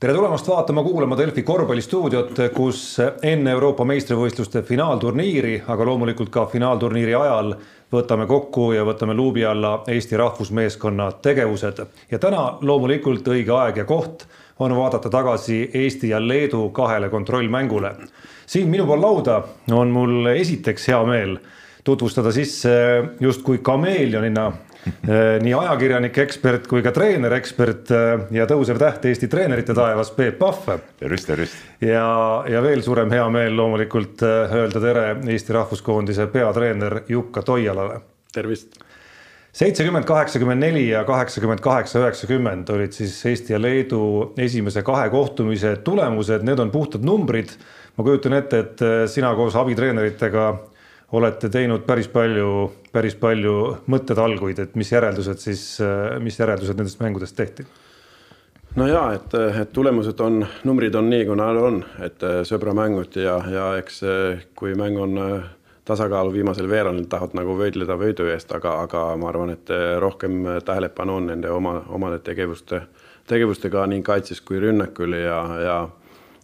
tere tulemast vaatama-kuulama Delfi korvpallistuudiot, kus enne Euroopa meistrivõistluste finaalturniiri, aga loomulikult ka finaalturniiri ajal võtame kokku ja võtame luubi alla Eesti rahvusmeeskonna tegevused. ja täna loomulikult õige aeg ja koht on vaadata tagasi Eesti ja Leedu kahele kontrollmängule. siin minu pool lauda on mul esiteks hea meel tutvustada sisse justkui kameelionina nii ajakirjanik, ekspert kui ka treener, ekspert äh, ja tõusev täht Eesti treenerite taevas, Peep Pahv. tervist, tervist. ja, ja veel suurem heameel loomulikult äh, öelda tere Eesti Rahvuskoondise peatreener Jukka Toialale. tervist seitsekümmend, kaheksakümmend neli ja kaheksakümmend kaheksa, üheksakümmend olid siis Eesti ja Leedu esimese kahe kohtumise tulemused, need on puhtad numbrid. ma kujutan ette, et sina koos abitreeneritega olete teinud päris palju, päris palju mõttetalguid, et mis järeldused siis, mis järeldused nendest mängudest tehti? no ja, et, et tulemused on, numbrid on nii, kui nad on, et sõbramängud ja, ja eks kui mäng on tasakaalu viimasel veerandil, tahavad nagu võidleda võidu eest, aga, aga ma arvan, et rohkem tähelepanu on nende oma, omade tegevuste, tegevustega nii kaitses kui rünnakul ja, ja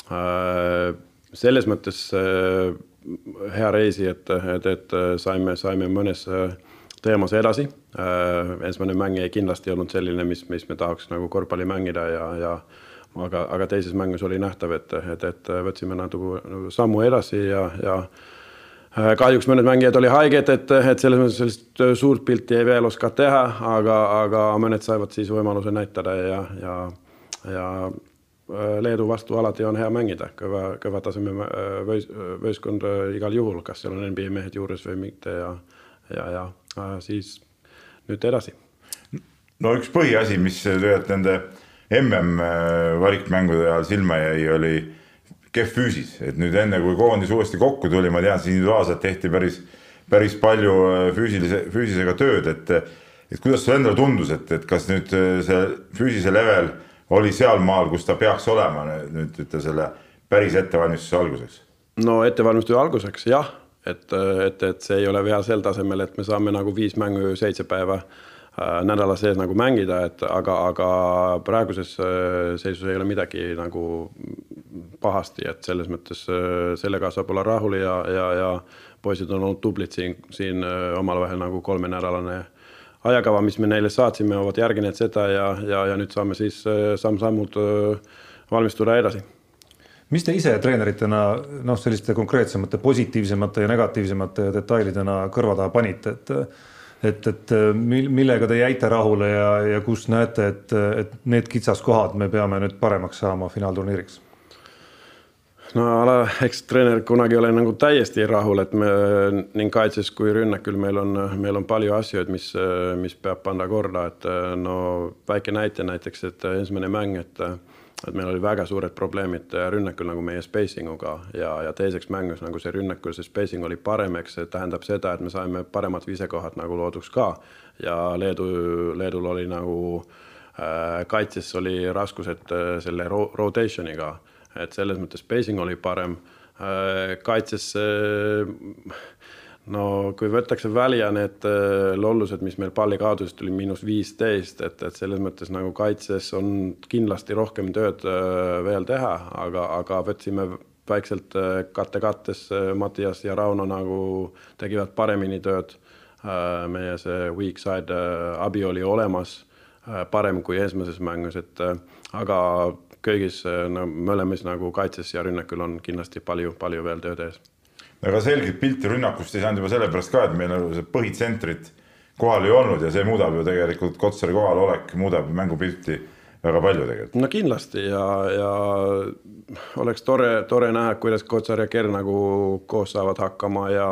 äh, selles mõttes äh, hea reisi, et, et, et saime, saime mõnes teemas edasi. Esimene mäng ei kindlasti olnud selline, mis, mis me tahaks nagu korvpalli mängida ja, ja aga, aga teises mängus oli nähtav, et, et, et võtsime natuke nagu sammu edasi ja, ja kahjuks mõned mängijad oli haiged, et, et selles mõttes sellist suurt pilti ei veel oska teha, aga, aga mõned saavad siis võimaluse näitada ja, ja, ja Leedu vastu alati on hea mängida, kõva, kõva taseme äh, võis-, võistkond äh, igal juhul, kas seal on NBA mehed juures või mitte ja, ja, ja siis nüüd edasi. no üks põhiasi, mis tegelikult nende mm valikmängude ajal silma jäi, oli kehv füüsis, et nüüd enne kui koondis uuesti kokku tuli, ma tean, siin individuaalselt tehti päris, päris palju füüsilise, füüsisega tööd, et et kuidas sulle endale tundus, et, et kas nüüd see füüsise level oli sealmaal, kus ta peaks olema nüüd ütle selle päris ettevalmistuse alguseks? no ettevalmistuse alguseks jah, et, et, et see ei ole veel sel tasemel, et me saame nagu viis mängu seitse päeva äh, nädala sees nagu mängida, et aga, aga praeguses äh, seisus ei ole midagi nagu pahasti, et selles mõttes äh, sellega saab olla rahul ja, ja, ja poisid on olnud tublid siin, siin omavahel nagu kolmenädalane ajakava, mis me neile saatsime, ovat järgineet seda ja, ja, ja nüüd saame siis äh, samm-sammult äh, valmistuda edasi. mis te ise treeneritena noh, selliste konkreetsemate positiivsemate ja negatiivsemate detailidena kõrva taha panite, et et, et millega te jäite rahule ja, ja kus näete, et, et need kitsaskohad me peame nüüd paremaks saama finaalturniiriks? No ala, eks treener kunagi ei ole nagu täiesti rahul, et me nii kaitses kui rünnakul meil on, meil on palju asju, mis, mis peab panna korda, et no väike näite näiteks, et esimene mäng, et et meil oli väga suured probleemid rünnakul nagu meie spacing uga ja, ja teiseks mängus nagu see rünnakul see spacing oli parem, eks see tähendab seda, et me saime paremad visekohad nagu looduks ka ja Leedu, Leedul oli nagu äh, kaitses oli raskused äh, selle ro rotation'iga et selles mõttes spacing oli parem. Äh, kaitses no kui võetakse välja need äh, lollused, mis meil palli kaotusest tuli miinus viisteist, et, et selles mõttes nagu kaitses on kindlasti rohkem tööd äh, veel teha, aga, aga võtsime väikselt katte kattes Mattias ja Rauno nagu tegivad paremini tööd. meie see weak side abi oli olemas, parem kui esimeses mängus, et aga köögis no mõlemas nagu kaitses ja rünnakul on kindlasti palju-palju veel tööd ees. aga selget pilti rünnakust ei saanud juba sellepärast ka, et meil see põhitsentrit kohal ei olnud ja see muudab ju tegelikult Kotsari kohalolek muudab mängupilti väga palju tegelikult. no kindlasti ja, ja oleks tore, tore näha, kuidas Kotsar ja Ker nagu koos saavad hakkama ja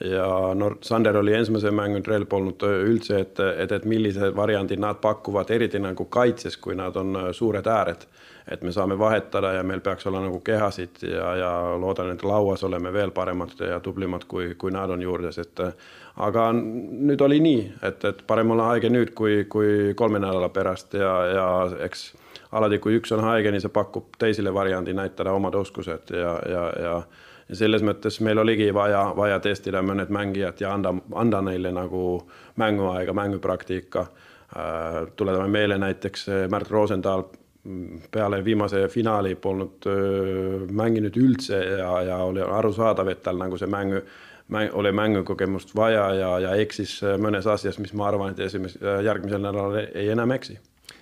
ja no Sander oli esimese mängu trell polnud üldse, et, et, et millise variandi nad pakuvad, eriti nagu kaitses, kui nad on suured ääred. Et me saame vahetada ja meil peaks olla nagu kehasid ja, ja loodan, et lauas oleme veel paremad ja tublimad, kui, kui nad on juures, et aga nüüd oli nii, et, et parem olla haige nüüd kui, kui kolme nädala pärast ja, ja eks alati, kui üks on haige, nii see pakub teisele variandi näitada omad oskused ja, ja, ja ja selles mõttes meil oligi vaja, vaja testida mõned mängijad ja anda, anda neile nagu mänguaega, mängupraktika. Äh, tuletame meelde näiteks Märt Rosendahl peale viimase finaali polnud mänginud üldse ja, ja oli arusaadav, et tal nagu see mäng, mäng, oli mängukogemust vaja ja, ja eksis mõnes asjas, mis ma arvan, et esimese, järgmisel nädalal ei enam eksi.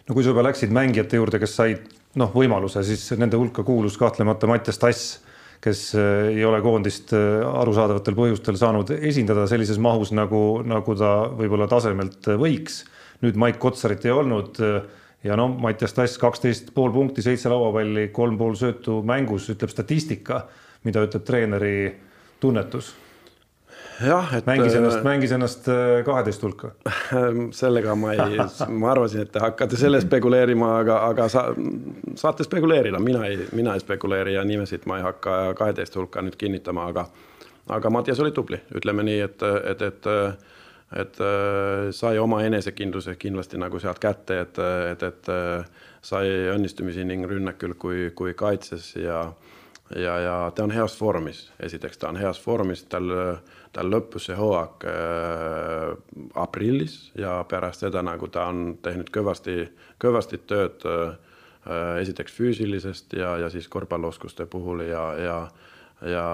no kui sa juba läksid mängijate juurde, kes said noh, võimaluse, siis nende hulka kuulus kahtlemata Mattias Tass, kes ei ole koondist arusaadavatel põhjustel saanud esindada sellises mahus, nagu, nagu ta võib-olla tasemelt võiks. nüüd Maik Kotsarit ei olnud ja no Mattias Tass kaksteist pool punkti, seitse lauapalli, kolm pool söötu mängus, ütleb statistika, mida ütleb treeneri tunnetus. Jah, et mängis ennast, mängis ennast äh, kaheteist hulka. sellega ma ei, ma arvasin, et te hakkate selle spekuleerima, aga, aga sa saate spekuleerida, mina ei, mina ei spekuleeri ja nimesid ma ei hakka kaheteist hulka nüüd kinnitama, aga aga Mattias oli tubli, ütleme nii, et, et, et et äh, sai oma enesekindluse kindlasti nagu sealt kätte, et, et, et äh, sai õnnistumisi nii rünnakul kui, kui kaitses ja ja, ja ta on heas vormis, esiteks ta on heas vormis, tal, tal lõppus see hooaeg äh, aprillis ja pärast seda nagu ta on teinud kõvasti, kõvasti tööd äh, esiteks füüsilisest ja, ja siis korvpallioskuste puhul ja, ja ja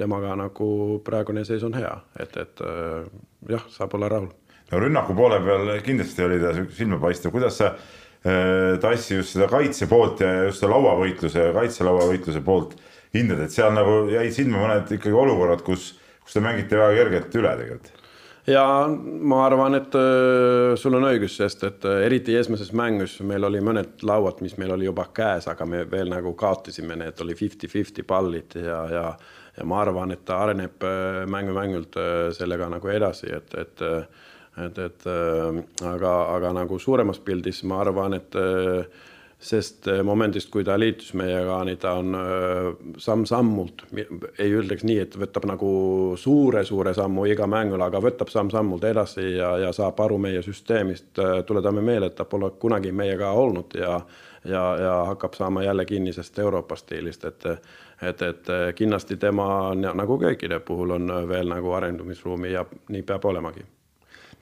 temaga nagu praegune seis on hea, et, et äh, jah, saab olla rahul. no rünnaku poole peal kindlasti oli ta silmapaistev, kuidas sa äh, Tassi just seda kaitse poolt ja just seda lauavõitluse, kaitselauavõitluse poolt hindad, et seal nagu jäid silma mõned ikkagi olukorrad, kus, kus te mängite väga kergelt üle tegelikult. Ja ma arvan, et äh, sul on õigus, sest et äh, eriti esimeses mängus meil oli mõned lauad, mis meil oli juba käes, aga me veel nagu kaotasime need, oli fifty-fifty pallid ja, ja ja ma arvan, et ta areneb äh, mängu-mängult sellega nagu edasi, et, et et, et aga, aga nagu suuremas pildis ma arvan, et sest äh, momendist, kui ta liitus meiega, nii ta on äh, samm-sammult, ei ütleks nii, et võtab nagu suure-suure sammu iga mängul, aga võtab samm-sammult edasi ja, ja saab aru meie süsteemist. Äh, tuletame meelde, et ta pole kunagi meiega olnud ja, ja, ja hakkab saama jälle kinnisest Euroopa stiilist, et et, et kindlasti tema nagu kõikide puhul on veel nagu arendumisruumi ja nii peab olemagi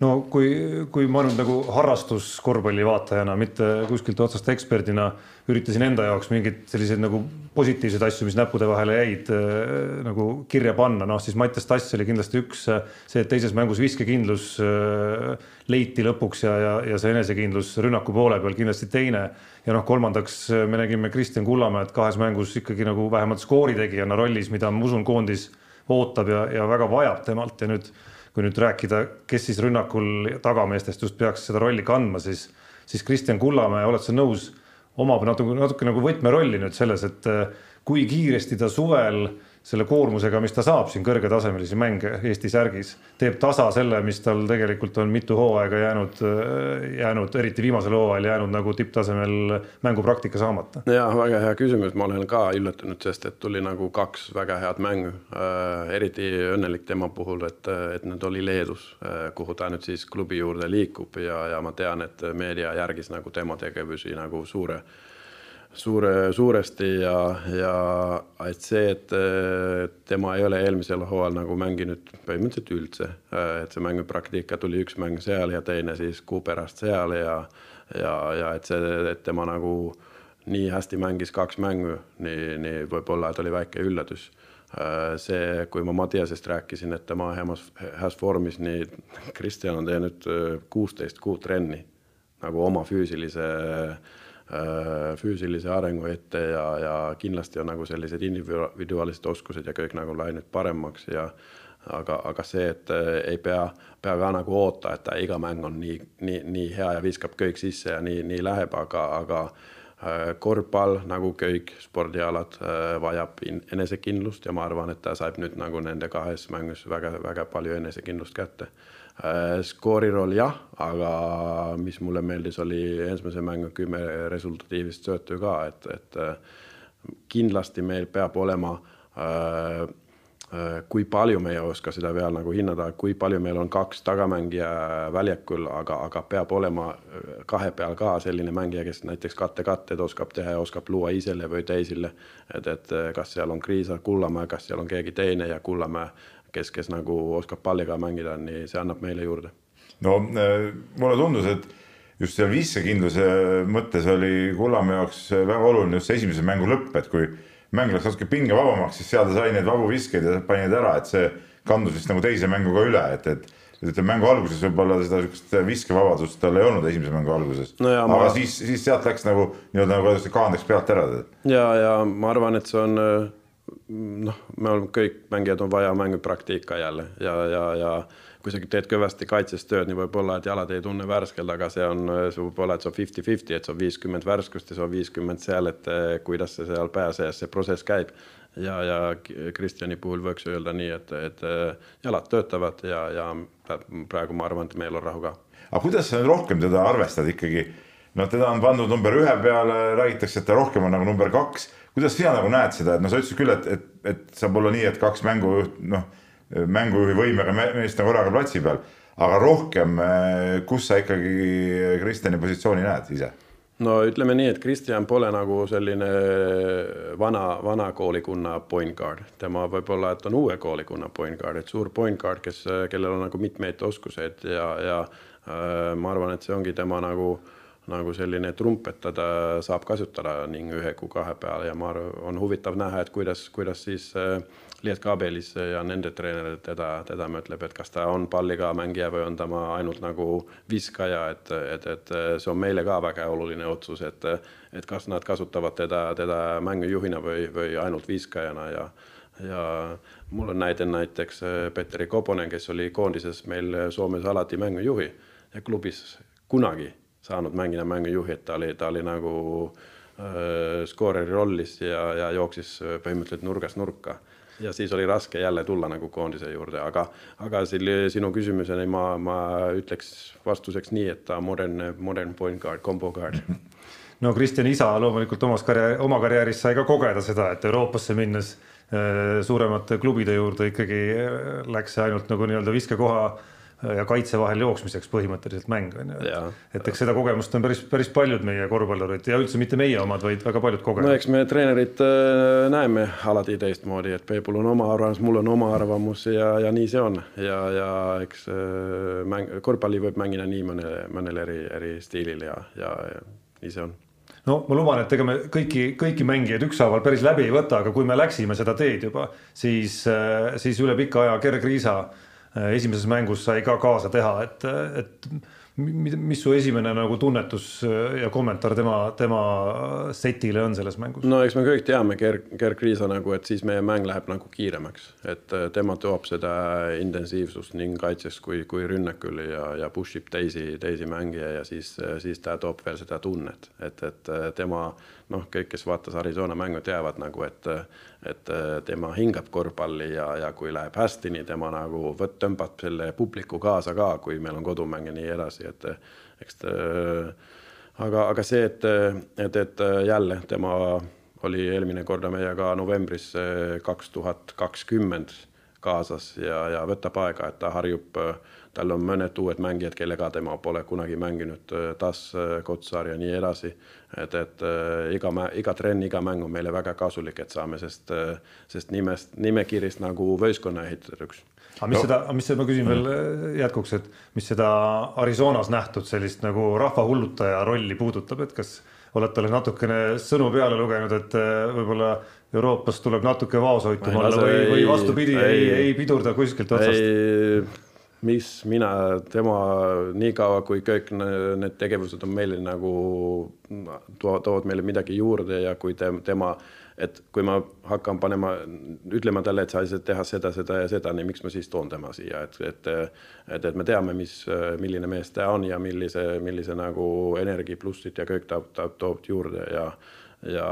no kui, kui ma nüüd nagu harrastuskorvpalli vaatajana, mitte kuskilt otsast eksperdina üritasin enda jaoks mingeid selliseid nagu positiivseid asju, mis näppude vahele jäid äh, nagu kirja panna, noh siis Mattias Tass oli kindlasti üks, see, et teises mängus viskekindlus äh, leiti lõpuks ja, ja, ja see enesekindlus rünnaku poole peal kindlasti teine. ja noh, kolmandaks me nägime Kristjan Kullamäed kahes mängus ikkagi nagu vähemalt skooritegijana rollis, mida ma usun, koondis ootab ja, ja väga vajab temalt ja nüüd kui nüüd rääkida, kes siis rünnakul tagameestest just peaks seda rolli kandma, siis, siis Kristjan Kullamäe, oled sa nõus, omab natuke, natuke nagu võtmerolli nüüd selles, et kui kiiresti ta suvel äh, selle koormusega, mis ta saab siin kõrgetasemelisi mänge Eesti särgis, teeb tasa selle, mis tal tegelikult on mitu hooaega jäänud, jäänud, eriti viimasel hooajal jäänud nagu tipptasemel mängupraktika saamata. ja väga hea küsimus, ma olen ka üllatunud, sest et tuli nagu kaks väga head mängu äh,. eriti õnnelik tema puhul, et, et need oli Leedus äh,, kuhu ta nüüd siis klubi juurde liikub ja, ja ma tean, et meedia järgis nagu tema tegevusi nagu suure suure, suuresti ja, ja et see, et tema ei ole eelmisel hooajal nagu mänginud põhimõtteliselt üldse, et see mängupraktika tuli üks mäng seal ja teine siis kuu pärast seal ja ja, ja et see, et tema nagu nii hästi mängis kaks mängu, nii, nii võib-olla, et oli väike üllatus. see, kui ma Mattiasest rääkisin, et tema heas, heas vormis, nii Kristjan on teinud kuusteist kuud trenni nagu oma füüsilise Äh, füüsilise arengu ette ja, ja kindlasti on nagu sellised individuaalsed oskused ja kõik nagu läinud paremaks ja aga, aga see, et äh, ei pea, pea ka nagu oota, et iga mäng on nii, nii, nii hea ja viskab kõik sisse ja nii, nii läheb, aga, aga äh, korvpall nagu kõik spordialad vajab enesekindlust ja ma arvan, et ta saab nüüd nagu nende kahes mängus väga-väga palju enesekindlust kätte. Äh, skooriroll jah, aga mis mulle meeldis, oli esimese mängu kümme resultatiivist söötu ka, et, et äh, kindlasti meil peab olema äh, kui palju me ei oska seda veel nagu hinnata, kui palju meil on kaks tagamängija väljakul, aga, aga peab olema kahe peal ka selline mängija, kes näiteks kattekatteid oskab teha ja oskab luua isele või teisele. et, et kas seal on Kriisa, Kullamäe, kas seal on keegi teine ja Kullamäe kes, kes nagu oskab palliga mängida, nii see annab meile juurde. no äh, mulle tundus, et just seal viskekindluse mõttes oli Kullamäe jaoks väga oluline just see esimese mängu lõpp, et kui mäng läks natuke pingevabamaks, siis seal ta sai neid vabu viskeid ja pani need ära, et see kandus vist nagu teise mängu ka üle, et, et ütleme mängu alguses võib-olla seda niisugust viskevabadust tal ei olnud esimese mängu alguses no. aga ma... siis, siis sealt läks nagu nii-öelda nagu läks pealt ära. ja, ja ma arvan, et see on noh, me oleme kõik mängijad on vaja mängupraktika jälle ja, ja, ja kui sa teed kõvasti kaitses tööd, nii võib-olla, et jalad ei tunne värskelt, aga see on, see võib olla, et see on fifty-fifty, et see on viiskümmend värskust ja see on viiskümmend seal, et kuidas see seal pääses, see protsess käib ja, ja Kristjani puhul võiks öelda nii, et, et jalad töötavad ja, ja praegu ma arvan, et meil on rahu ka. aga kuidas sa nüüd rohkem teda arvestad ikkagi? no teda on pandud number ühe peale, räägitakse, et ta rohkem on nagu number kaks. Kuidas sina nagu näed seda, et no sa ütlesid küll, et, et, et saab olla nii, et kaks mängujuht, noh, mängujuhi võimega meest on korraga platsi peal, aga rohkem, kus sa ikkagi Kristjani positsiooni näed ise? no ütleme nii, et Kristjan pole nagu selline vana, vana koolikunna point guard, tema võib-olla, et on uue koolikunna point guard, et suur point guard, kes, kellel on nagu mitmeid oskuseid ja, ja äh, ma arvan, et see ongi tema nagu nagu selline trump, et teda saab kasutada ning ühe kuu kahe peale ja ma arvan, on huvitav näha, et kuidas, kuidas siis äh, Lietkabelis ja nende treenerid teda, teda mõtleb, et kas ta on palliga mängija või on ta ainult nagu viskaja, et, et, et see on meile ka väga oluline otsus, et, et kas nad kasutavad teda, teda mängujuhina või, või ainult viskajana ja ja mul on näide näiteks Petteri Koponen, kes oli koondises meil Soomes alati mängujuhi ja klubis kunagi saanud mängida mängujuhi, et ta oli, ta oli nagu äh, skooreri rollis ja, ja jooksis põhimõtteliselt nurgast nurka ja siis oli raske jälle tulla nagu koondise juurde, aga, aga selle sinu küsimuseni ma, ma ütleks vastuseks nii, et ta modern, modern point guard, combo guard. no Kristjan isa loomulikult omas karjääri, oma karjääris sai ka kogeda seda, et Euroopasse minnes äh, suuremate klubide juurde ikkagi äh, läks see ainult nagu nii-öelda viskekoha ja kaitse vahel jooksmiseks põhimõtteliselt mäng on ju. et eks seda kogemust on päris, päris paljud meie korvpallurid ja üldse mitte meie omad, vaid väga paljud kogenud. no eks me treenerid äh, näeme alati teistmoodi, et Peepul on oma arvamus, mul on oma arvamus ja, ja nii see on ja, ja eks äh, mäng, korvpalli võib mängida nii mõnel, mõnel eri, eri stiilil ja, ja, ja nii see on no ma luban, et ega me kõiki, kõiki mängijaid ükshaaval päris läbi ei võta, aga kui me läksime seda teed juba, siis, äh, siis üle pika aja Gerg Riisa Äh, esimeses mängus sai ka kaasa teha, et, et mis su esimene nagu tunnetus äh, ja kommentaar tema, tema setile on selles mängus? no eks me kõik teame Ger-, Gerg Riisa nagu, et siis meie mäng läheb nagu kiiremaks, et äh, tema toob seda intensiivsust nii kaitses kui, kui rünnakul ja, ja push ib teisi, teisi mängija ja siis, siis ta toob veel seda tunnet, et, et tema noh, kõik, kes vaatas Arizona mängu, teavad nagu, et, et tema hingab korvpalli ja, ja kui läheb hästi, nii tema nagu võt-, tõmbab selle publiku kaasa ka, kui meil on kodumäng ja nii edasi, et eks ta, aga, aga see, et, et, et jälle tema oli eelmine kord meiega novembris kaks tuhat kakskümmend kaasas ja, ja võtab aega, et ta harjub äh, tal on mõned uued mängijad, kellega tema pole kunagi mänginud, äh, Tas, äh, Kotsar ja nii edasi. et, et äh, iga, iga trenn, iga mäng on meile väga kasulik, et saame sest, sest nimest, nimekirjast nagu võistkonna ehitatuks aga mis no. seda, mis seda ma küsin veel jätkuks, et mis seda Arizonas nähtud sellist nagu rahvahullutaja rolli puudutab, et kas oled talle natukene sõnu peale lugenud, et võib-olla Euroopas tuleb natuke vaoshoitum olla või, või vastupidi, ei, ei, ei pidurda kuskilt otsast? Mis mina, tema niikaua, kui kõik need tegevused on meile nagu toovad meile midagi juurde ja kui te, tema, et kui ma hakkan panema, ütlema talle, et sa ei saa teha seda, seda ja seda, nii miks ma siis toon tema siia, et, et, et, et me teame, mis, milline mees ta on ja millise, millise nagu energia plussid ja kõik ta, ta toob juurde ja, ja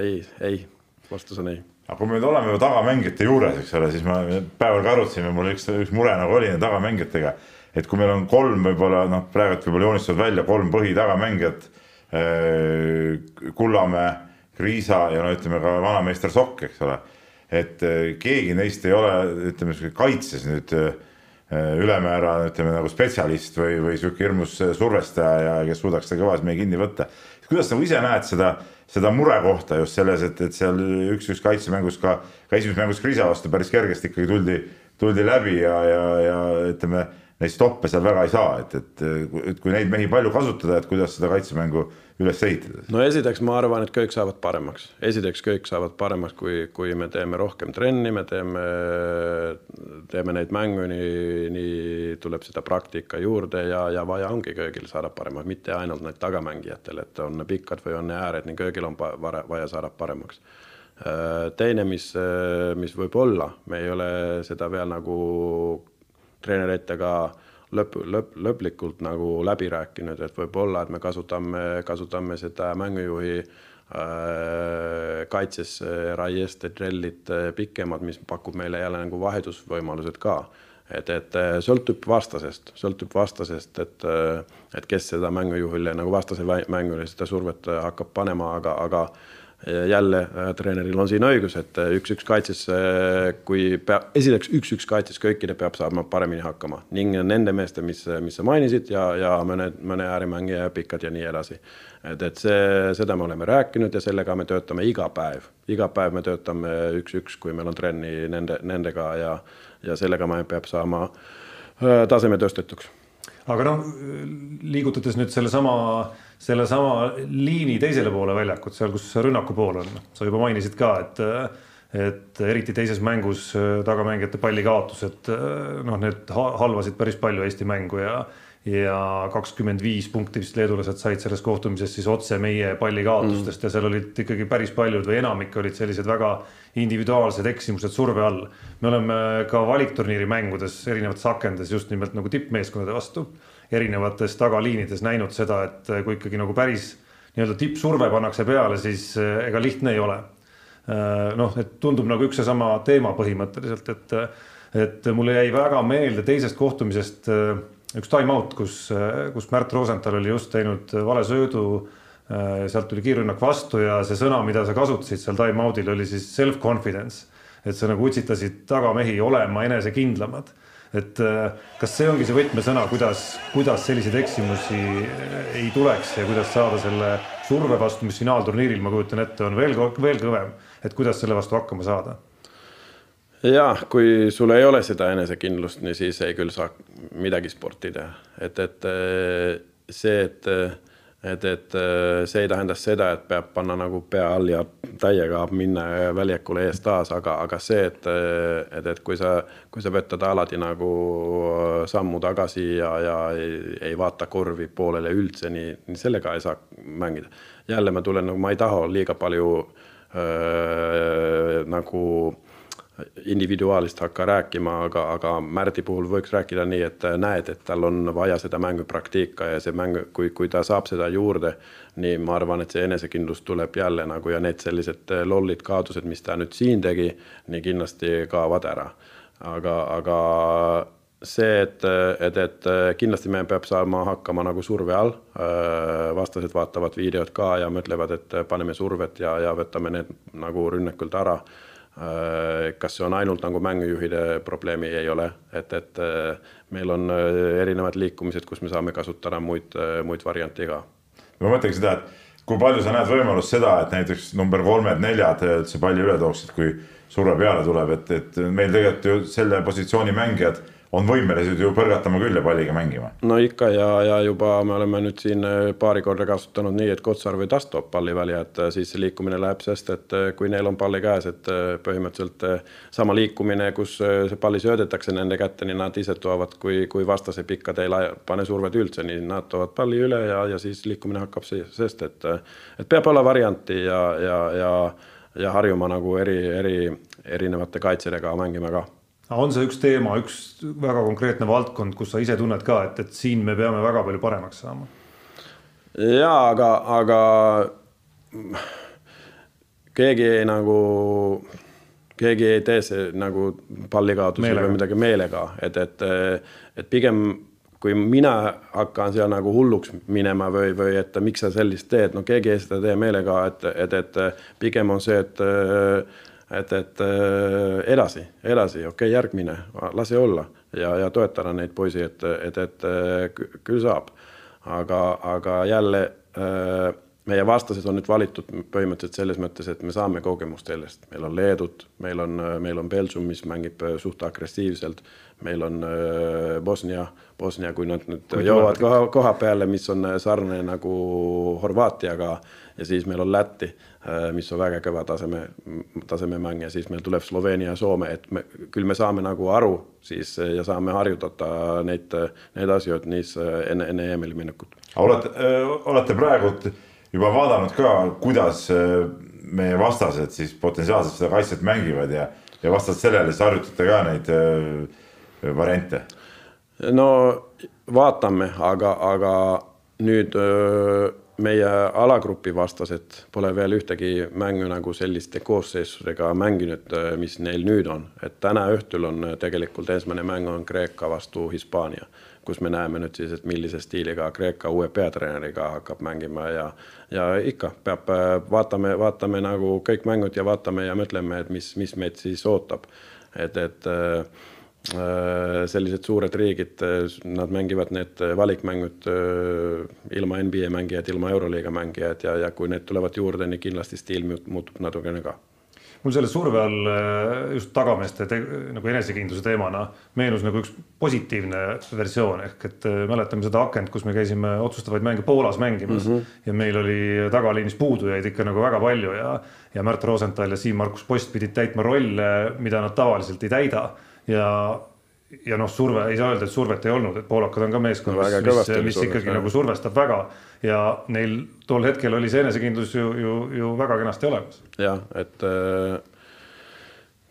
ei, ei, vastus on ei aga kui me nüüd oleme juba tagamängijate juures, eks ole, siis me päeval ka arutasime, mul üks, üks mure nagu oli tagamängijatega. et kui meil on kolm võib-olla noh, praegu võib-olla joonistatud välja kolm põhitagamängijat äh,. Kullamäe, Kriisa ja no ütleme ka vanameister Sokk, eks ole. et äh, keegi neist ei ole, ütleme kaitses nüüd äh, ülemäära ütleme nagu spetsialist või, või sihuke hirmus survestaja ja kes suudaks seda kõvas meie kinni võtta. kuidas sa nagu ise näed seda seda murekohta just selles, et, et seal üks-üks kaitsemängus ka, ka esimeses mängus Krisa vastu päris kergesti ikkagi tuldi, tuldi läbi ja, ja, ja ütleme neid stoppe seal väga ei saa, et, et, et kui neid mehi palju kasutada, et kuidas seda kaitsemängu üles ehitada? no esiteks ma arvan, et kõik saavad paremaks, esiteks kõik saavad paremaks, kui, kui me teeme rohkem trenni, me teeme, teeme neid mängu, nii, nii tuleb seda praktika juurde ja, ja vaja ongi köögil saada paremaks, mitte ainult need tagamängijatel, et on pikkad või on ääred, nii köögil on vaja saada paremaks teine, mis, mis võib olla, me ei ole seda veel nagu treeneritega lõpp, lõpp, lõplikult nagu läbi rääkinud, et võib-olla, et me kasutame, kasutame seda mängujuhi äh, kaitses raiest trellid äh, pikemad, mis pakub meile jälle nagu vahetusvõimalused ka. et, et äh, sõltub vastasest, sõltub vastasest, et, äh, et kes seda mängujuhile nagu vastase mängule seda survet hakkab panema, aga, aga jälle äh, treeneril on siin õigus, et äh, üks-üks kaitses, äh, kui peab, esiteks üks-üks kaitses kõikide peab saama paremini hakkama ning nende meeste, mis, mis sa mainisid ja, ja mõne, mõne ääremängija pikad ja nii edasi. et, et see, seda me oleme rääkinud ja sellega me töötame iga päev, iga päev me töötame üks-üks, kui meil on trenni nende, nendega ja, ja sellega me peab saama taseme tõstetuks. aga noh, liigutades nüüd sellesama sellesama liini teisele poole väljakut, seal, kus rünnaku pool on, sa juba mainisid ka, et et eriti teises mängus äh, tagamängijate pallikaotused, äh, noh, need halvasid päris palju Eesti mängu ja ja kakskümmend viis punkti vist leedulased said selles kohtumises siis otse meie pallikaotustest mm. ja seal olid ikkagi päris paljud või enamik olid sellised väga individuaalsed eksimused surve all. me oleme ka valikturniiri mängudes erinevates akendes just nimelt nagu tippmeeskondade vastu erinevates tagaliinides näinud seda, et kui ikkagi nagu päris nii-öelda tippsurve pannakse peale, siis eh, ega lihtne ei ole. Eh, noh, et tundub nagu üks seesama teema põhimõtteliselt, et, et mulle jäi väga meelde teisest kohtumisest eh, üks time-out, kus, kus Märt Rosenthal oli just teinud vale söödu. sealt tuli kiirrünnak vastu ja see sõna, mida sa kasutasid seal time-out'il oli siis self-confidence. et sa nagu utsitasid tagamehi olema enesekindlamad et äh, kas see ongi see võtmesõna, kuidas, kuidas selliseid eksimusi äh, ei tuleks ja kuidas saada selle surve vastu, mis finaalturniiril, ma kujutan ette, on veel, veel kõvem, et kuidas selle vastu hakkama saada? ja kui sul ei ole seda enesekindlust, nii siis ei küll saa midagi sporti teha, et, et äh, see, et et, et äh, see ei tähenda seda, et peab panna nagu pea all ja täiega minna väljakule ees taas, aga, aga see, et, et, et kui sa, kui sa võtad alati nagu äh, sammu tagasi ja, ja ei, ei vaata korvi poolele üldse, nii, nii sellega ei saa mängida. jälle ma tulen nagu, ma ei taha liiga palju äh, nagu individuaalist hakka rääkima, aga, aga Märdi puhul võiks rääkida nii, et näed, et tal on vaja seda mängupraktika ja see mäng, kui, kui ta saab seda juurde, nii ma arvan, et see enesekindlus tuleb jälle nagu ja need sellised lollid kaotused, mis ta nüüd siin tegi, nii kindlasti kaovad ära. aga, aga see, et, et, et kindlasti me peab saama hakkama nagu surve all. vastased vaatavad videot ka ja mõtlevad, et paneme survet ja, ja võtame need nagu rünnakult ära kas see on ainult nagu mängujuhide probleemi, ei ole, et, et äh, meil on äh, erinevad liikumised, kus me saame kasutada muid, muid variante ka. ma mõtlengi seda, et kui palju sa näed võimalust seda, et näiteks number kolmed-neljad üldse palli üle tooksid, kui surve peale tuleb, et, et meil tegelikult ju selle positsiooni mängijad on võimelised ju põrgatama küll ja palliga mängima. no ikka ja, ja juba me oleme nüüd siin äh, paari korda kasutanud nii, et Kotsar või Tast toob palli välja, et äh, siis see liikumine läheb, sest et äh, kui neil on palli käes, et põhimõtteliselt sama liikumine, kus see palli söödetakse nende kätte, nii nad ise toovad, kui, kui vastase pikkade ei pane survet üldse, nii nad toovad palli üle ja, ja siis liikumine hakkab, sest et, et peab olla varianti ja, ja, ja, ja harjuma nagu eri, eri, erinevate kaitsedega mängima ka on see üks teema, üks väga konkreetne valdkond, kus sa ise tunned ka, et, et siin me peame väga palju paremaks saama? ja aga, aga keegi ei nagu, keegi ei tee see nagu pallikaotusi või midagi meelega, et, et, et pigem kui mina hakkan seal nagu hulluks minema või, või et miks sa sellist teed, no keegi ei seda tee meelega, et, et, et pigem on see, et et, et äh, edasi, edasi, okei okay,, järgmine, lase olla ja, ja toetada neid poisi, et, et, et küll saab. aga, aga jälle äh, meie vastased on nüüd valitud põhimõtteliselt selles mõttes, et me saame kogemust sellest, meil on Leedut, meil on, meil on Belgium, mis mängib suht agressiivselt, meil on Bosnia, Bosnia, kui nad nüüd kui jõuavad koha, koha peale, mis on sarnane nagu Horvaatiaga. Ja siis meil on Läti, mis on väga kõva taseme, tasememäng ja siis meil tuleb Sloveenia ja Soome, et me, küll me saame nagu aru siis ja saame harjutada neid, neid asju, niis enne, enne EM-ile minekut. olete, olete praegu juba vaadanud ka, kuidas äh, meie vastased siis potentsiaalselt seda kaitset mängivad ja, ja vastavalt sellele siis harjutate ka neid äh, variante? no vaatame, aga, aga nüüd öö, äh, meie alagrupi vastased pole veel ühtegi mängu nagu selliste koosseisudega mänginud, mis neil nüüd on, et täna õhtul on tegelikult esimene mäng on Kreeka vastu Hispaania kus me näeme nüüd siis, et millise stiiliga Kreeka uue peatreeneriga hakkab mängima ja ja ikka peab, vaatame, vaatame nagu kõik mängud ja vaatame ja mõtleme, et mis, mis meid siis ootab. et, et äh, sellised suured riigid, nad mängivad need valikmängud äh, ilma NBA mängijaid, ilma Euroliiga mängijaid ja, ja kui need tulevad juurde, nii kindlasti stiil muutub natukene ka mul selle surve all äh, just tagameeste nagu enesekindluse teemana meenus nagu üks positiivne versioon ehk et äh, mäletame seda akent, kus me käisime otsustavaid mänge Poolas mängimas mm -hmm. ja meil oli tagaliinis puudujaid ikka nagu väga palju ja, ja Märt Rosenthal ja Siim-Markus Post pidid täitma rolle, mida nad tavaliselt ei täida ja ja noh, surve, ei saa öelda, et survet ei olnud, et poolakad on ka meeskond mis, mis, mis ikkagi jah. nagu survestab väga ja neil tol hetkel oli see enesekindlus ju, ju, ju väga kenasti olemas. jah, et äh,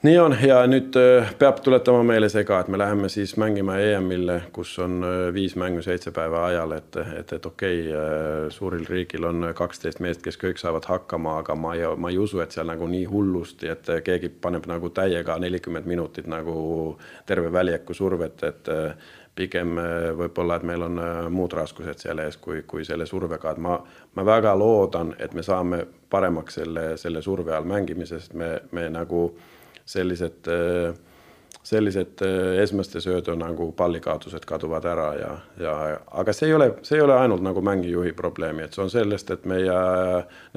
nii on ja nüüd äh, peab tuletama meelde see ka, et me läheme siis mängima EM-il, kus on äh, viis mängu seitse päeva ajal, et, et, et okei okay, äh,, suuril riigil on kaksteist meest, kes kõik saavad hakkama, aga ma ei, ma ei usu, et seal nagu nii hullusti, et keegi paneb nagu täiega nelikümmend minutit nagu terve väljaku survet, et pigem võib-olla, et meil on muud raskused seal ees, kui, kui selle survega, et ma, ma väga loodan, et me saame paremaks selle, selle surve all mängimisest, me, me nagu sellised, äh, sellised äh, esmaste söödu nagu pallikaotused kaduvad ära ja, ja aga see ei ole, see ei ole ainult nagu mängijuhi probleemi, et see on sellest, et meie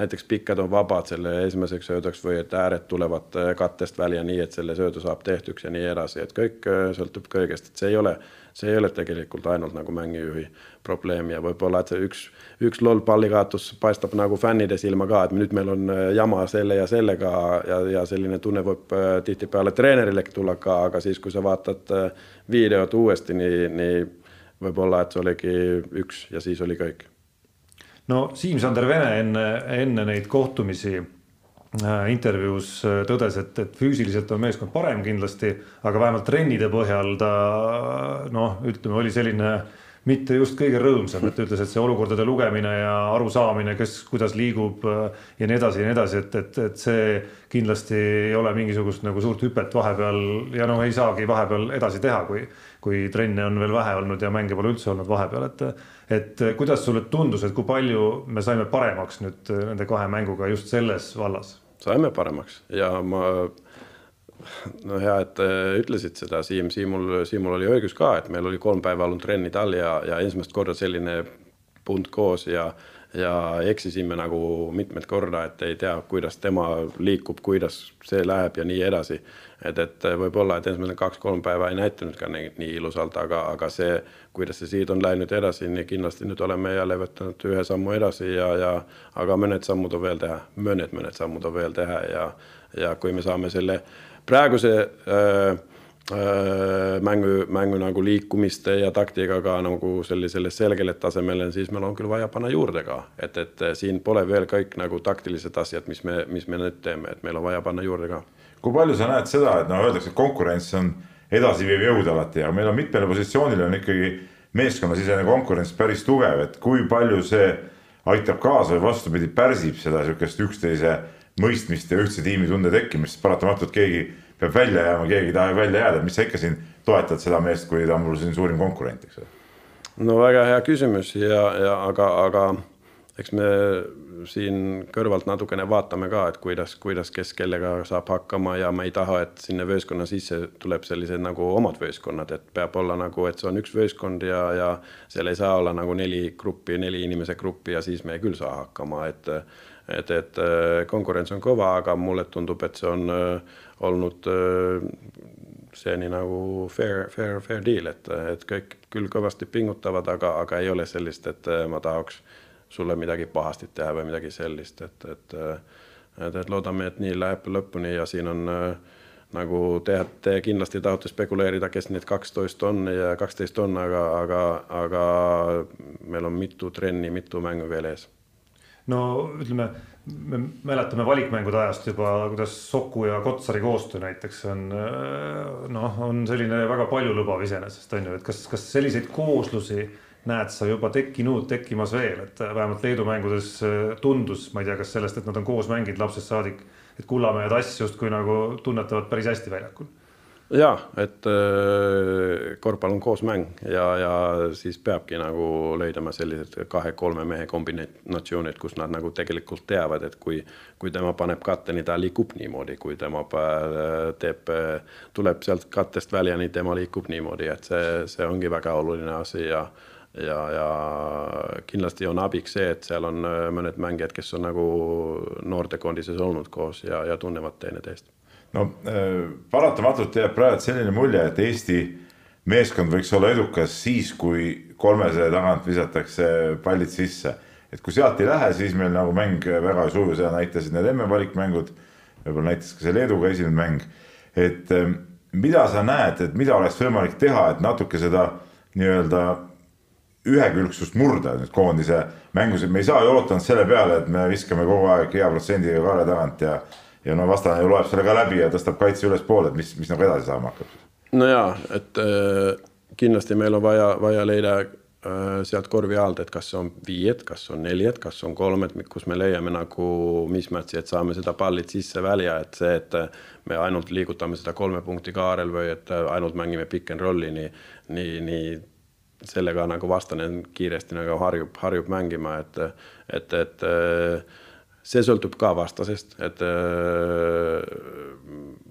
näiteks pikkad on vabad selle esimeseks sööduks või et ääred tulevad äh, kattest välja nii, et selle söödu saab tehtuks ja nii edasi, et kõik sõltub kõigest, et see ei ole see ei ole tegelikult ainult nagu mängijuhi probleem ja võib-olla, et see üks, üks loll pallikaotus paistab nagu fännide silma ka, et nüüd meil on äh, jama selle ja sellega ja, ja selline tunne võib äh, tihtipeale treenerilegi tulla ka, aga siis, kui sa vaatad äh, videot uuesti, nii, nii võib-olla, et see oligi üks ja siis oli kõik. no Siim-Sander Vene enne, enne neid kohtumisi intervjuus äh, tõdes, et, et füüsiliselt on meeskond parem kindlasti, aga vähemalt trennide põhjal ta noh, ütleme, oli selline mitte just kõige rõõmsam, et ta ütles, et see olukordade lugemine ja arusaamine, kes kuidas liigub äh, ja nii edasi ja nii edasi, et, et, et see kindlasti ei ole mingisugust nagu suurt hüpet vahepeal ja noh, ei saagi vahepeal edasi teha, kui, kui trenne on veel vähe olnud ja mänge pole üldse olnud vahepeal, et et kuidas sulle tundus, et kui palju me saime paremaks nüüd nende kahe mänguga just selles vallas? Saime paremaks ja ma no hea, et ütlesid seda, Siim, Siimul, Siimul oli õigus ka, et meil oli kolm päeva olnud trennid all ja, ja esimest korda selline punt koos ja, ja eksisime nagu mitmed korda, et ei tea, kuidas tema liikub, kuidas see läheb ja nii edasi. Et, et võib-olla, et esimesed kaks-kolm päeva ei näidanud ka nii, nii ilusalt, aga, aga see, kuidas see siit on läinud edasi, nii kindlasti nüüd oleme jälle võtnud ühe sammu edasi ja, ja aga mõned sammud on veel teha, mõned, mõned sammud on veel teha ja, ja kui me saame selle praeguse äh, äh, mängu, mängu nagu liikumiste ja taktikaga nagu sellisele selgele tasemele, siis meil on küll vaja panna juurde ka, et, et siin pole veel kõik nagu taktilised asjad, mis me, mis me nüüd teeme, et meil on vaja panna juurde ka. Kui palju sa näed seda, et noh, öeldakse, et konkurents on edasiviiv jõud alati, aga meil on mitmele positsioonile on ikkagi meeskonnasisene konkurents päris tugev, et kui palju see aitab kaasa või vastupidi, pärsib seda sihukest üksteise mõistmist ja ühtse tiimitunde tekkimist, paratamatult keegi peab välja jääma, keegi ei taha välja jääda, mis sa ikka siin toetad seda meest, kui ta on mul siin suurim konkurent, eks ole. no väga hea küsimus ja, ja aga, aga eks me siin kõrvalt natukene vaatame ka, et kuidas, kuidas, kes kellega saab hakkama ja me ei taha, et sinna võistkonna sisse tuleb sellised nagu omad võistkonnad, et peab olla nagu, et see on üks võistkond ja, ja seal ei saa olla nagu neli gruppi, neli inimese gruppi ja siis me küll saa hakkama, et et, et konkurents on kõva, aga mulle tundub, et see on äh, olnud äh, seeni nagu fair, fair, fair deal, et, et kõik küll kõvasti pingutavad, aga, aga ei ole sellist, et ma tahaks sulle midagi pahasti teha või midagi sellist, et, et et, et loodame, et nii läheb lõpuni ja siin on äh, nagu te, te kindlasti tahate spekuleerida, kes need kaksteist on ja kaksteist on, aga, aga, aga meil on mitu trenni, mitu mängu veel ees. no ütleme, me mäletame valikmängude ajast juba, kuidas Soku ja Kotsari koostöö näiteks on äh, noh, on selline väga paljulubav iseenesest on ju, et kas, kas selliseid kooslusi näed sa juba tekkinud, tekkimas veel, et vähemalt Leedu mängudes äh, tundus, ma ei tea, kas sellest, et nad on koos mänginud lapsest saadik, et Kullamäe ja Tass justkui nagu tunnetavad päris hästi väljakul. Ja et äh, korvpall on koosmäng ja, ja siis peabki nagu leidma sellised kahe-kolme mehe kombinatsioonid, kus nad nagu tegelikult teavad, et kui, kui tema paneb katte, nii ta liigub niimoodi, kui tema teeb, tuleb sealt kattest välja, nii tema liigub niimoodi, et see, see ongi väga oluline asi ja ja, ja kindlasti on abiks see, et seal on äh, mõned mängijad, kes on nagu noortekoondises olnud koos ja, ja tunnevad teineteist. no äh, paratamatult jääb praegu selline mulje, et Eesti meeskond võiks olla edukas siis, kui kolmesaja tagant visatakse pallid sisse. et kui sealt ei lähe, siis meil nagu mäng väga ei suju, seda näitasid need MM-valikmängud, võib-olla näitas ka see Leeduga esimene mäng. et äh, mida sa näed, et mida oleks võimalik teha, et natuke seda nii-öelda ühekülgsust murda nüüd koondise mängus, et me ei saa ju ootanud selle peale, et me viskame kogu aeg hea protsendiga kaare tagant ja ja no vastane ju loeb selle ka läbi ja tõstab kaitse ülespoole, et mis, mis nagu edasi saama hakkab. no ja, et äh, kindlasti meil on vaja, vaja leida äh, sealt korvi alt, et kas on viied, kas on neljad, kas on kolmed, kus me leiame nagu mismatch'i, et saame seda pallid sisse-välja, et see, et me ainult liigutame seda kolme punkti kaarel või et ainult mängime pick and roll'i nii, nii, nii sellega nagu vastane kiiresti nagu harjub, harjub mängima, et, et, et see sõltub ka vastasest, et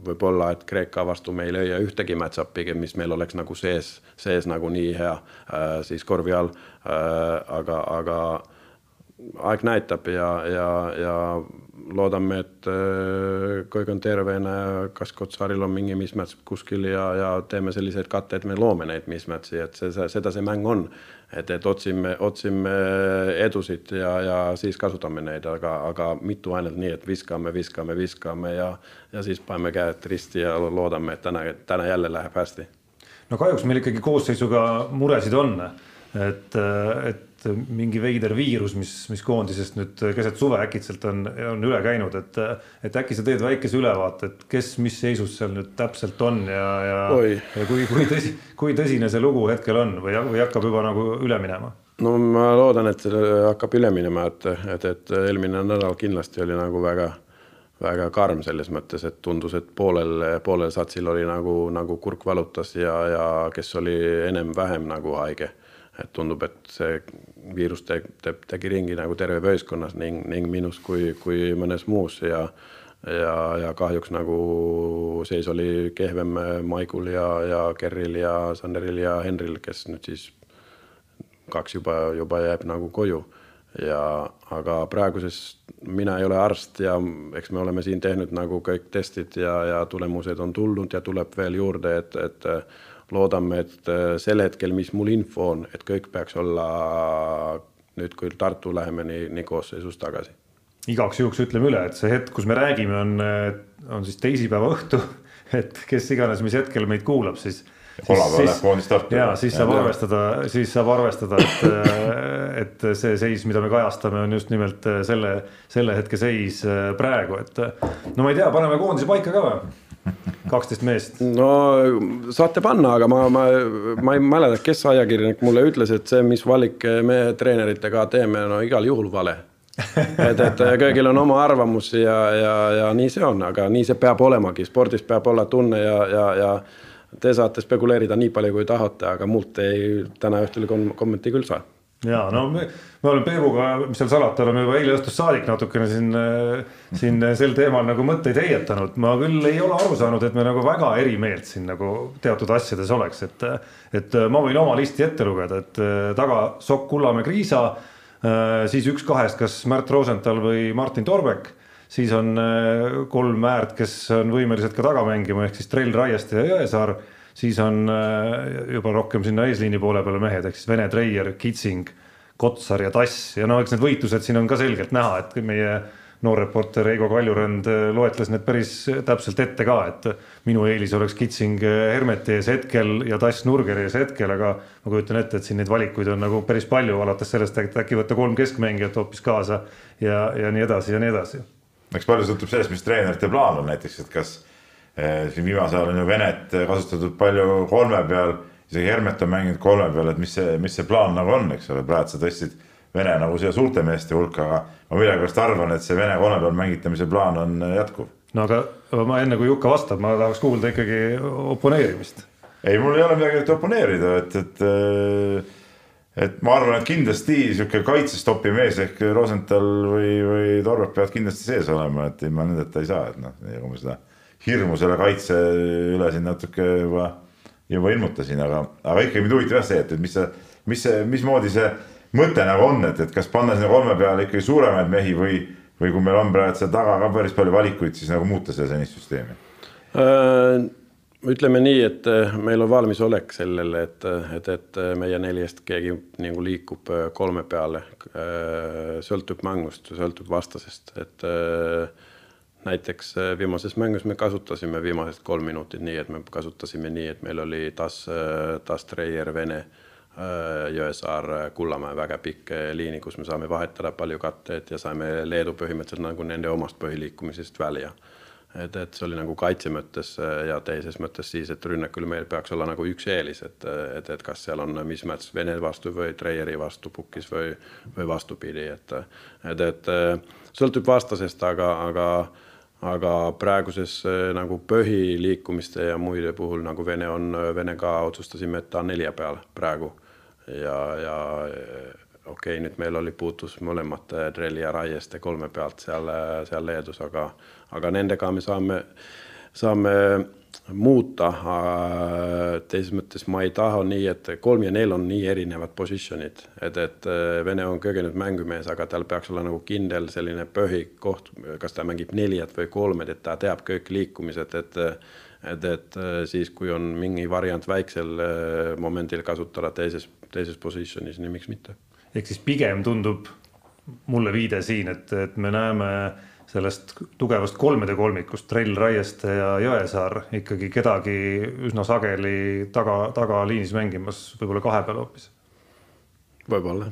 võib-olla, et Kreeka vastu me ei leia ühtegi match-up'i, mis meil oleks nagu sees, sees nagu nii hea siis korvi all. aga, aga aeg näitab ja, ja, ja loodame, et äh, kõik on tervena ja kas Kotsaril on mingi mismatch kuskil ja, ja teeme selliseid katte, et me loome neid mismatch'i, et see, see, seda see mäng on. et, et otsime, otsime edusid ja, ja siis kasutame neid, aga, aga mitu ainult nii, et viskame, viskame, viskame ja, ja siis paneme käed risti ja loodame, et täna, täna jälle läheb hästi. no kahjuks meil ikkagi koosseisuga muresid on, et, et et mingi veider viirus, mis, mis koondisest nüüd keset suve äkitselt on, on üle käinud, et, et äkki sa teed väikese ülevaate, et kes, mis seisus seal nüüd täpselt on ja, ja, ja kui, kui tõsi, kui tõsine see lugu hetkel on või, või hakkab juba nagu üle minema? no ma loodan, et hakkab üle minema, et, et, et eelmine nädal kindlasti oli nagu väga väga karm selles mõttes, et tundus, et poolel, poolel satsil oli nagu, nagu kurk valutas ja, ja kes oli enam-vähem nagu haige et tundub, et see viirus teeb, teeb, tegi ringi nagu terve võistkonnas ning, ning minus kui, kui mõnes muus ja ja, ja kahjuks nagu seis oli kehvem Maigul ja, ja Kerril ja Sanderil ja Henril, kes nüüd siis kaks juba, juba jääb nagu koju. ja aga praeguses, mina ei ole arst ja eks me oleme siin teinud nagu kõik testid ja, ja tulemused on tulnud ja tuleb veel juurde, et, et loodame, et äh, sel hetkel, mis mul info on, et kõik peaks olla nüüd, kui Tartu läheme nii, nii koosseisus tagasi. igaks juhuks ütleme üle, et see hetk, kus me räägime, on, äh, on siis teisipäeva õhtu, et kes iganes, mis hetkel meid kuulab, siis kolmapäeval läheb koondis Tartu. ja siis saab ja, arvestada, siis saab arvestada, et, äh, et see seis, mida me kajastame, on just nimelt selle, selle hetke seis praegu, et no ma ei tea, paneme koondise paika ka või? kaksteist meest. no saate panna, aga ma, ma, ma ei mäleta, kes ajakirjanik mulle ütles, et see, mis valik me treeneritega teeme, no igal juhul vale. et, et kõigil on oma arvamus ja, ja, ja nii see on, aga nii see peab olemagi, spordis peab olla tunne ja, ja, ja te saate spekuleerida nii palju, kui tahate, aga mult ei täna õhtul kom kommenti küll saa ja no me, me oleme Peebuga, mis seal salata, oleme juba eile õhtust saadik natukene siin, siin sel teemal nagu mõtteid heietanud. ma küll ei ole aru saanud, et me nagu väga eri meelt siin nagu teatud asjades oleks, et, et ma võin oma listi ette lugeda, et taga Sokk, Kullamäe, Kriisa, siis üks kahest, kas Märt Rosenthal või Martin Torbek siis on kolm äärt, kes on võimelised ka taga mängima, ehk siis Trell, Raieste ja Jõesaar siis on äh, juba rohkem sinna eesliini poole peale mehed, ehk siis Vene Treier, Kitsing, Kotsar ja Tass ja no eks need võitlused siin on ka selgelt näha, et meie noor reporter Eigo Kaljurand äh, loetles need päris täpselt ette ka, et minu eelis oleks Kitsing äh, Hermeti ees hetkel ja Tass Nurgeri ees hetkel, aga ma kujutan ette, et siin neid valikuid on nagu päris palju, alates sellest, et äkki võtta kolm keskmängijat hoopis kaasa ja, ja nii edasi ja nii edasi. eks palju sõltub sellest, mis treenerite plaan on näiteks, et kas siin viimasel ajal on ju Venet kasutatud palju kolme peal, isegi Hermet on mänginud kolme peal, et mis see, mis see plaan nagu on, eks ole, praegu sa tõstsid Vene nagu siia suurte meeste hulka, aga ma millegipärast arvan, et see Vene kolme peal mängitamise plaan on jätkuv. no aga ma enne kui Jukka vastab, ma tahaks kuulda ikkagi oponeerimist. ei, mul ei ole midagi oponeerida, et, et äh, et ma arvan, et kindlasti sihuke kaitsestopi mees ehk Rosenthal või, või Torbek peavad kindlasti sees olema, et ilma nendeta ei saa, et noh, kui me seda hirmu selle kaitse üle siin natuke juba, juba ilmutasin, aga, aga ikkagi mind huvitab jah see, et, et mis see, mis see, mismoodi see mõte nagu on, et, et kas panna sinna kolme peale ikkagi suuremaid mehi või, või kui meil on praegu seal taga ka päris palju valikuid, siis nagu muuta seda senist süsteemi äh,? Ütleme nii, et äh, meil on valmisolek sellele, et, et, et meie neljast keegi nagu liikub kolme peale. Sõltub mängust, sõltub vastasest, et näiteks viimases mängus me kasutasime viimased kolm minutit nii, et me kasutasime nii, et meil oli Tas, äh, Tas Treier, Vene, Jõesaar, Kullamäe väga pikk liini, kus me saame vahetada palju katteid ja saime Leedu põhimõtteliselt nagu nende omast põhiliikumisest välja. Et, et see oli nagu kaitse mõttes ja teises mõttes siis, et rünnakul meil peaks olla nagu üks eelis, et, et, et kas seal on mismatch Vene vastu või Treieri vastu pukis või, või vastupidi, et, et, et sõltub vastasest, aga, aga aga praeguses nagu põhiliikumiste ja muide puhul nagu Vene on, Venega otsustasime, et ta on nelja peal praegu. ja, ja okei okay,, nüüd meil oli puutus mõlemad Trelli ja Raieste kolme pealt seal, seal Leedus, aga, aga nendega me saame, saame muuta. teises mõttes ma ei taha nii, et kolm ja neli on nii erinevad positsioonid, et, et äh, Vene on kogenud mängumees, aga tal peaks olla nagu kindel selline põhikoht, kas ta mängib neljat või kolmet, et ta teab kõik liikumised, et et, et siis, kui on mingi variant väiksel momendil kasutada teises, teises positsioonis, nii miks mitte. Ehk siis pigem tundub mulle viide siin, et, et me näeme sellest tugevast kolmede kolmikust, Trell, Raieste ja Jõesaar ikkagi kedagi üsna sageli taga, tagaliinis mängimas, võib-olla kahe peal hoopis võib-olla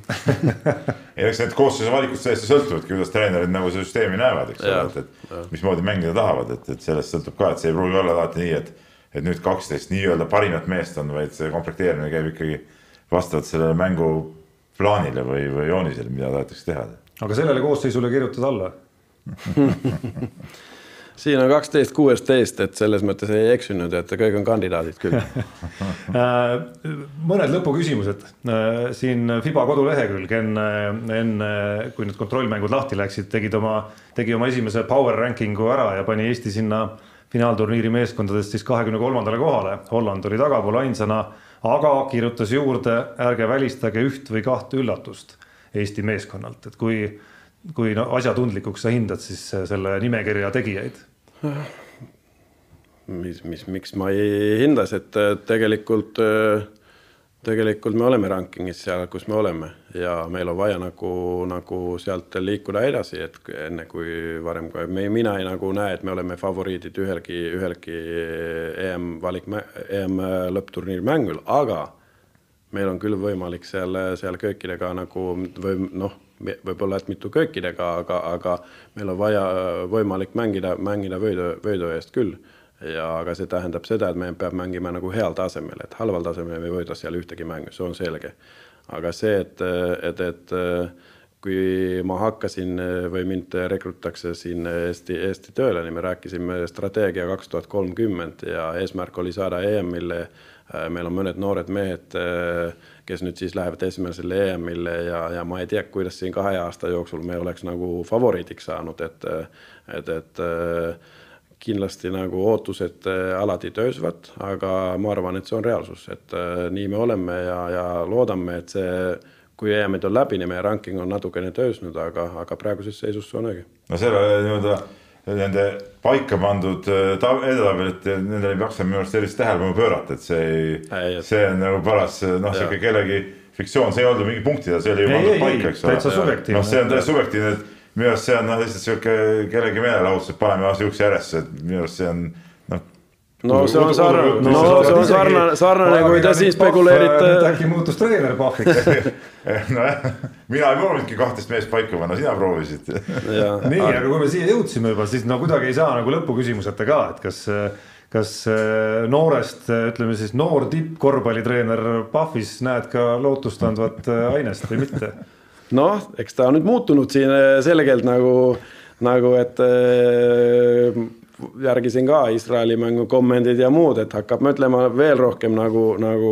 ei, eks need koosseisu valikud sellest sõltuvadki, kuidas treenerid nagu seda süsteemi näevad, eks ole, et, et ja. mismoodi mängida tahavad, et, et sellest sõltub ka, et see ei pruugi olla alati nii, et, et nüüd kaksteist nii-öelda parimat meest on, vaid see komplekteerimine käib ikkagi vastavalt sellele mänguplaanile või, või joonisele, mida tahetakse teha. aga sellele koosseisule kirjutad alla siin on kaksteist kuuesteist, et selles mõttes ei eksinud, et kõik on kandidaadid küll äh, mõned lõpuküsimused siin Fiba kodulehekülg enne, enne kui need kontrollmängud lahti läksid, tegid oma, tegi oma esimese power ranking'u ära ja pani Eesti sinna finaalturniiri meeskondadest siis kahekümne kolmandale kohale. Holland oli tagapool ainsana, aga kirjutas juurde, ärge välistage üht või kahte üllatust Eesti meeskonnalt, et kui kui no, asjatundlikuks sa hindad siis äh, selle nimekirja tegijaid? mis, mis, miks ma ei hinda, sest äh, tegelikult, äh, tegelikult me oleme ranking'is seal, kus me oleme ja meil on vaja nagu, nagu sealt liikuda edasi, et enne kui varem, kui me, mina ei nagu näe, et me oleme favoriidid ühelgi, ühelgi EM valik, EM lõppturniiri mängul, aga meil on küll võimalik seal, seal köökidega nagu või noh võib-olla, et mitu köökidega, aga, aga meil on vaja võimalik mängida, mängida võidu, võidu eest küll. Ja aga see tähendab seda, et me peab mängima nagu heal tasemel, et halval tasemel me ei võida seal ühtegi mängu, see on selge. aga see, et, et, et kui ma hakkasin või mind rekrutakse siin Eesti, Eesti tööle, nii me rääkisime strateegia kaks tuhat kolmkümmend ja eesmärk oli saada EM-ile. meil on mõned noored mehed, kes nüüd siis lähevad esimesele EM-ile ja, ja ma ei tea, kuidas siin kahe aasta jooksul me oleks nagu favoriidiks saanud, et, et, et kindlasti nagu ootused alati tõusvad, aga ma arvan, et see on reaalsus, et nii me oleme ja, ja loodame, et see kui EM-id on läbi, nii meie ranking on natukene tõusnud, aga, aga praeguses seisus see on õige. no selle nii-öelda nende paika pandud äh, edetabelite, nendele ei maksa minu arust sellist tähelepanu pöörata, et see ei, see on nagu paras noh, sihuke kellegi fiktsioon, see ei olnud mingi punktida, see oli ju pandud paika, eks ole. noh, see on täitsa subjektiivne, et minu arust see on noh, lihtsalt sihuke kellegi meelelahutus, et paneme siukse järjestuse, et minu arust see on noh no see on sarnane, no see on sarnane, sarnane, kui te siin spekuleerite. äkki muutus treener Pahviks nojah, mina ei proovinudki kahtest meest paika panna, sina proovisid. nii, aga kui me siia jõudsime juba, siis no kuidagi ei saa nagu lõpuküsimuseta ka, et kas kas äh, noorest, ütleme siis noor tippkorvpallitreener Pahvis näed ka lootustandvat äh, ainest või mitte? Noh, eks ta on nüüd muutunud siin äh, selgelt nagu, nagu et järgisin ka Iisraeli mängu kommentid ja muud, et hakkab mõtlema veel rohkem nagu, nagu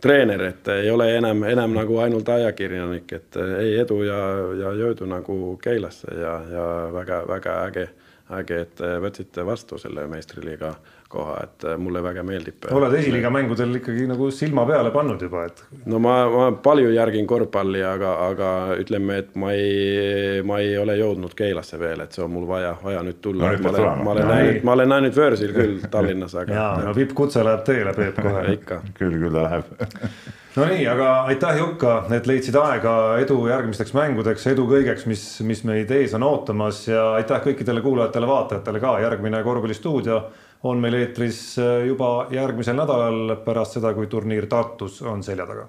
treener, et ei ole enam, enam nagu ainult ajakirjanik, et ei edu ja, ja jõudu nagu Keilasse ja, ja väga-väga äge, äge, et võtsite vastu selle meistriliiga koha, et äh, mulle väga meeldib. Äh, oled esiliiga mängudel ikkagi nagu silma peale pannud juba, et. no ma, ma palju järgin korvpalli, aga, aga ütleme, et ma ei, ma ei ole jõudnud Keilasse veel, et see on mul vaja, vaja nüüd tulla no,. ma olen, ma olen no, näinud, ma olen näinud Võõrsil küll Tallinnas, aga. jaa, no vippkutse läheb teele, Peep, kohe ikka. küll, küll ta läheb no nii, aga aitäh, Jukka, et leidsid aega edu järgmisteks mängudeks, edu kõigeks, mis, mis meid ees on ootamas ja aitäh kõikidele kuulajatele-vaatajatele ka, järgmine korvpallistuudio on meil eetris juba järgmisel nädalal pärast seda, kui turniir Tartus on selja taga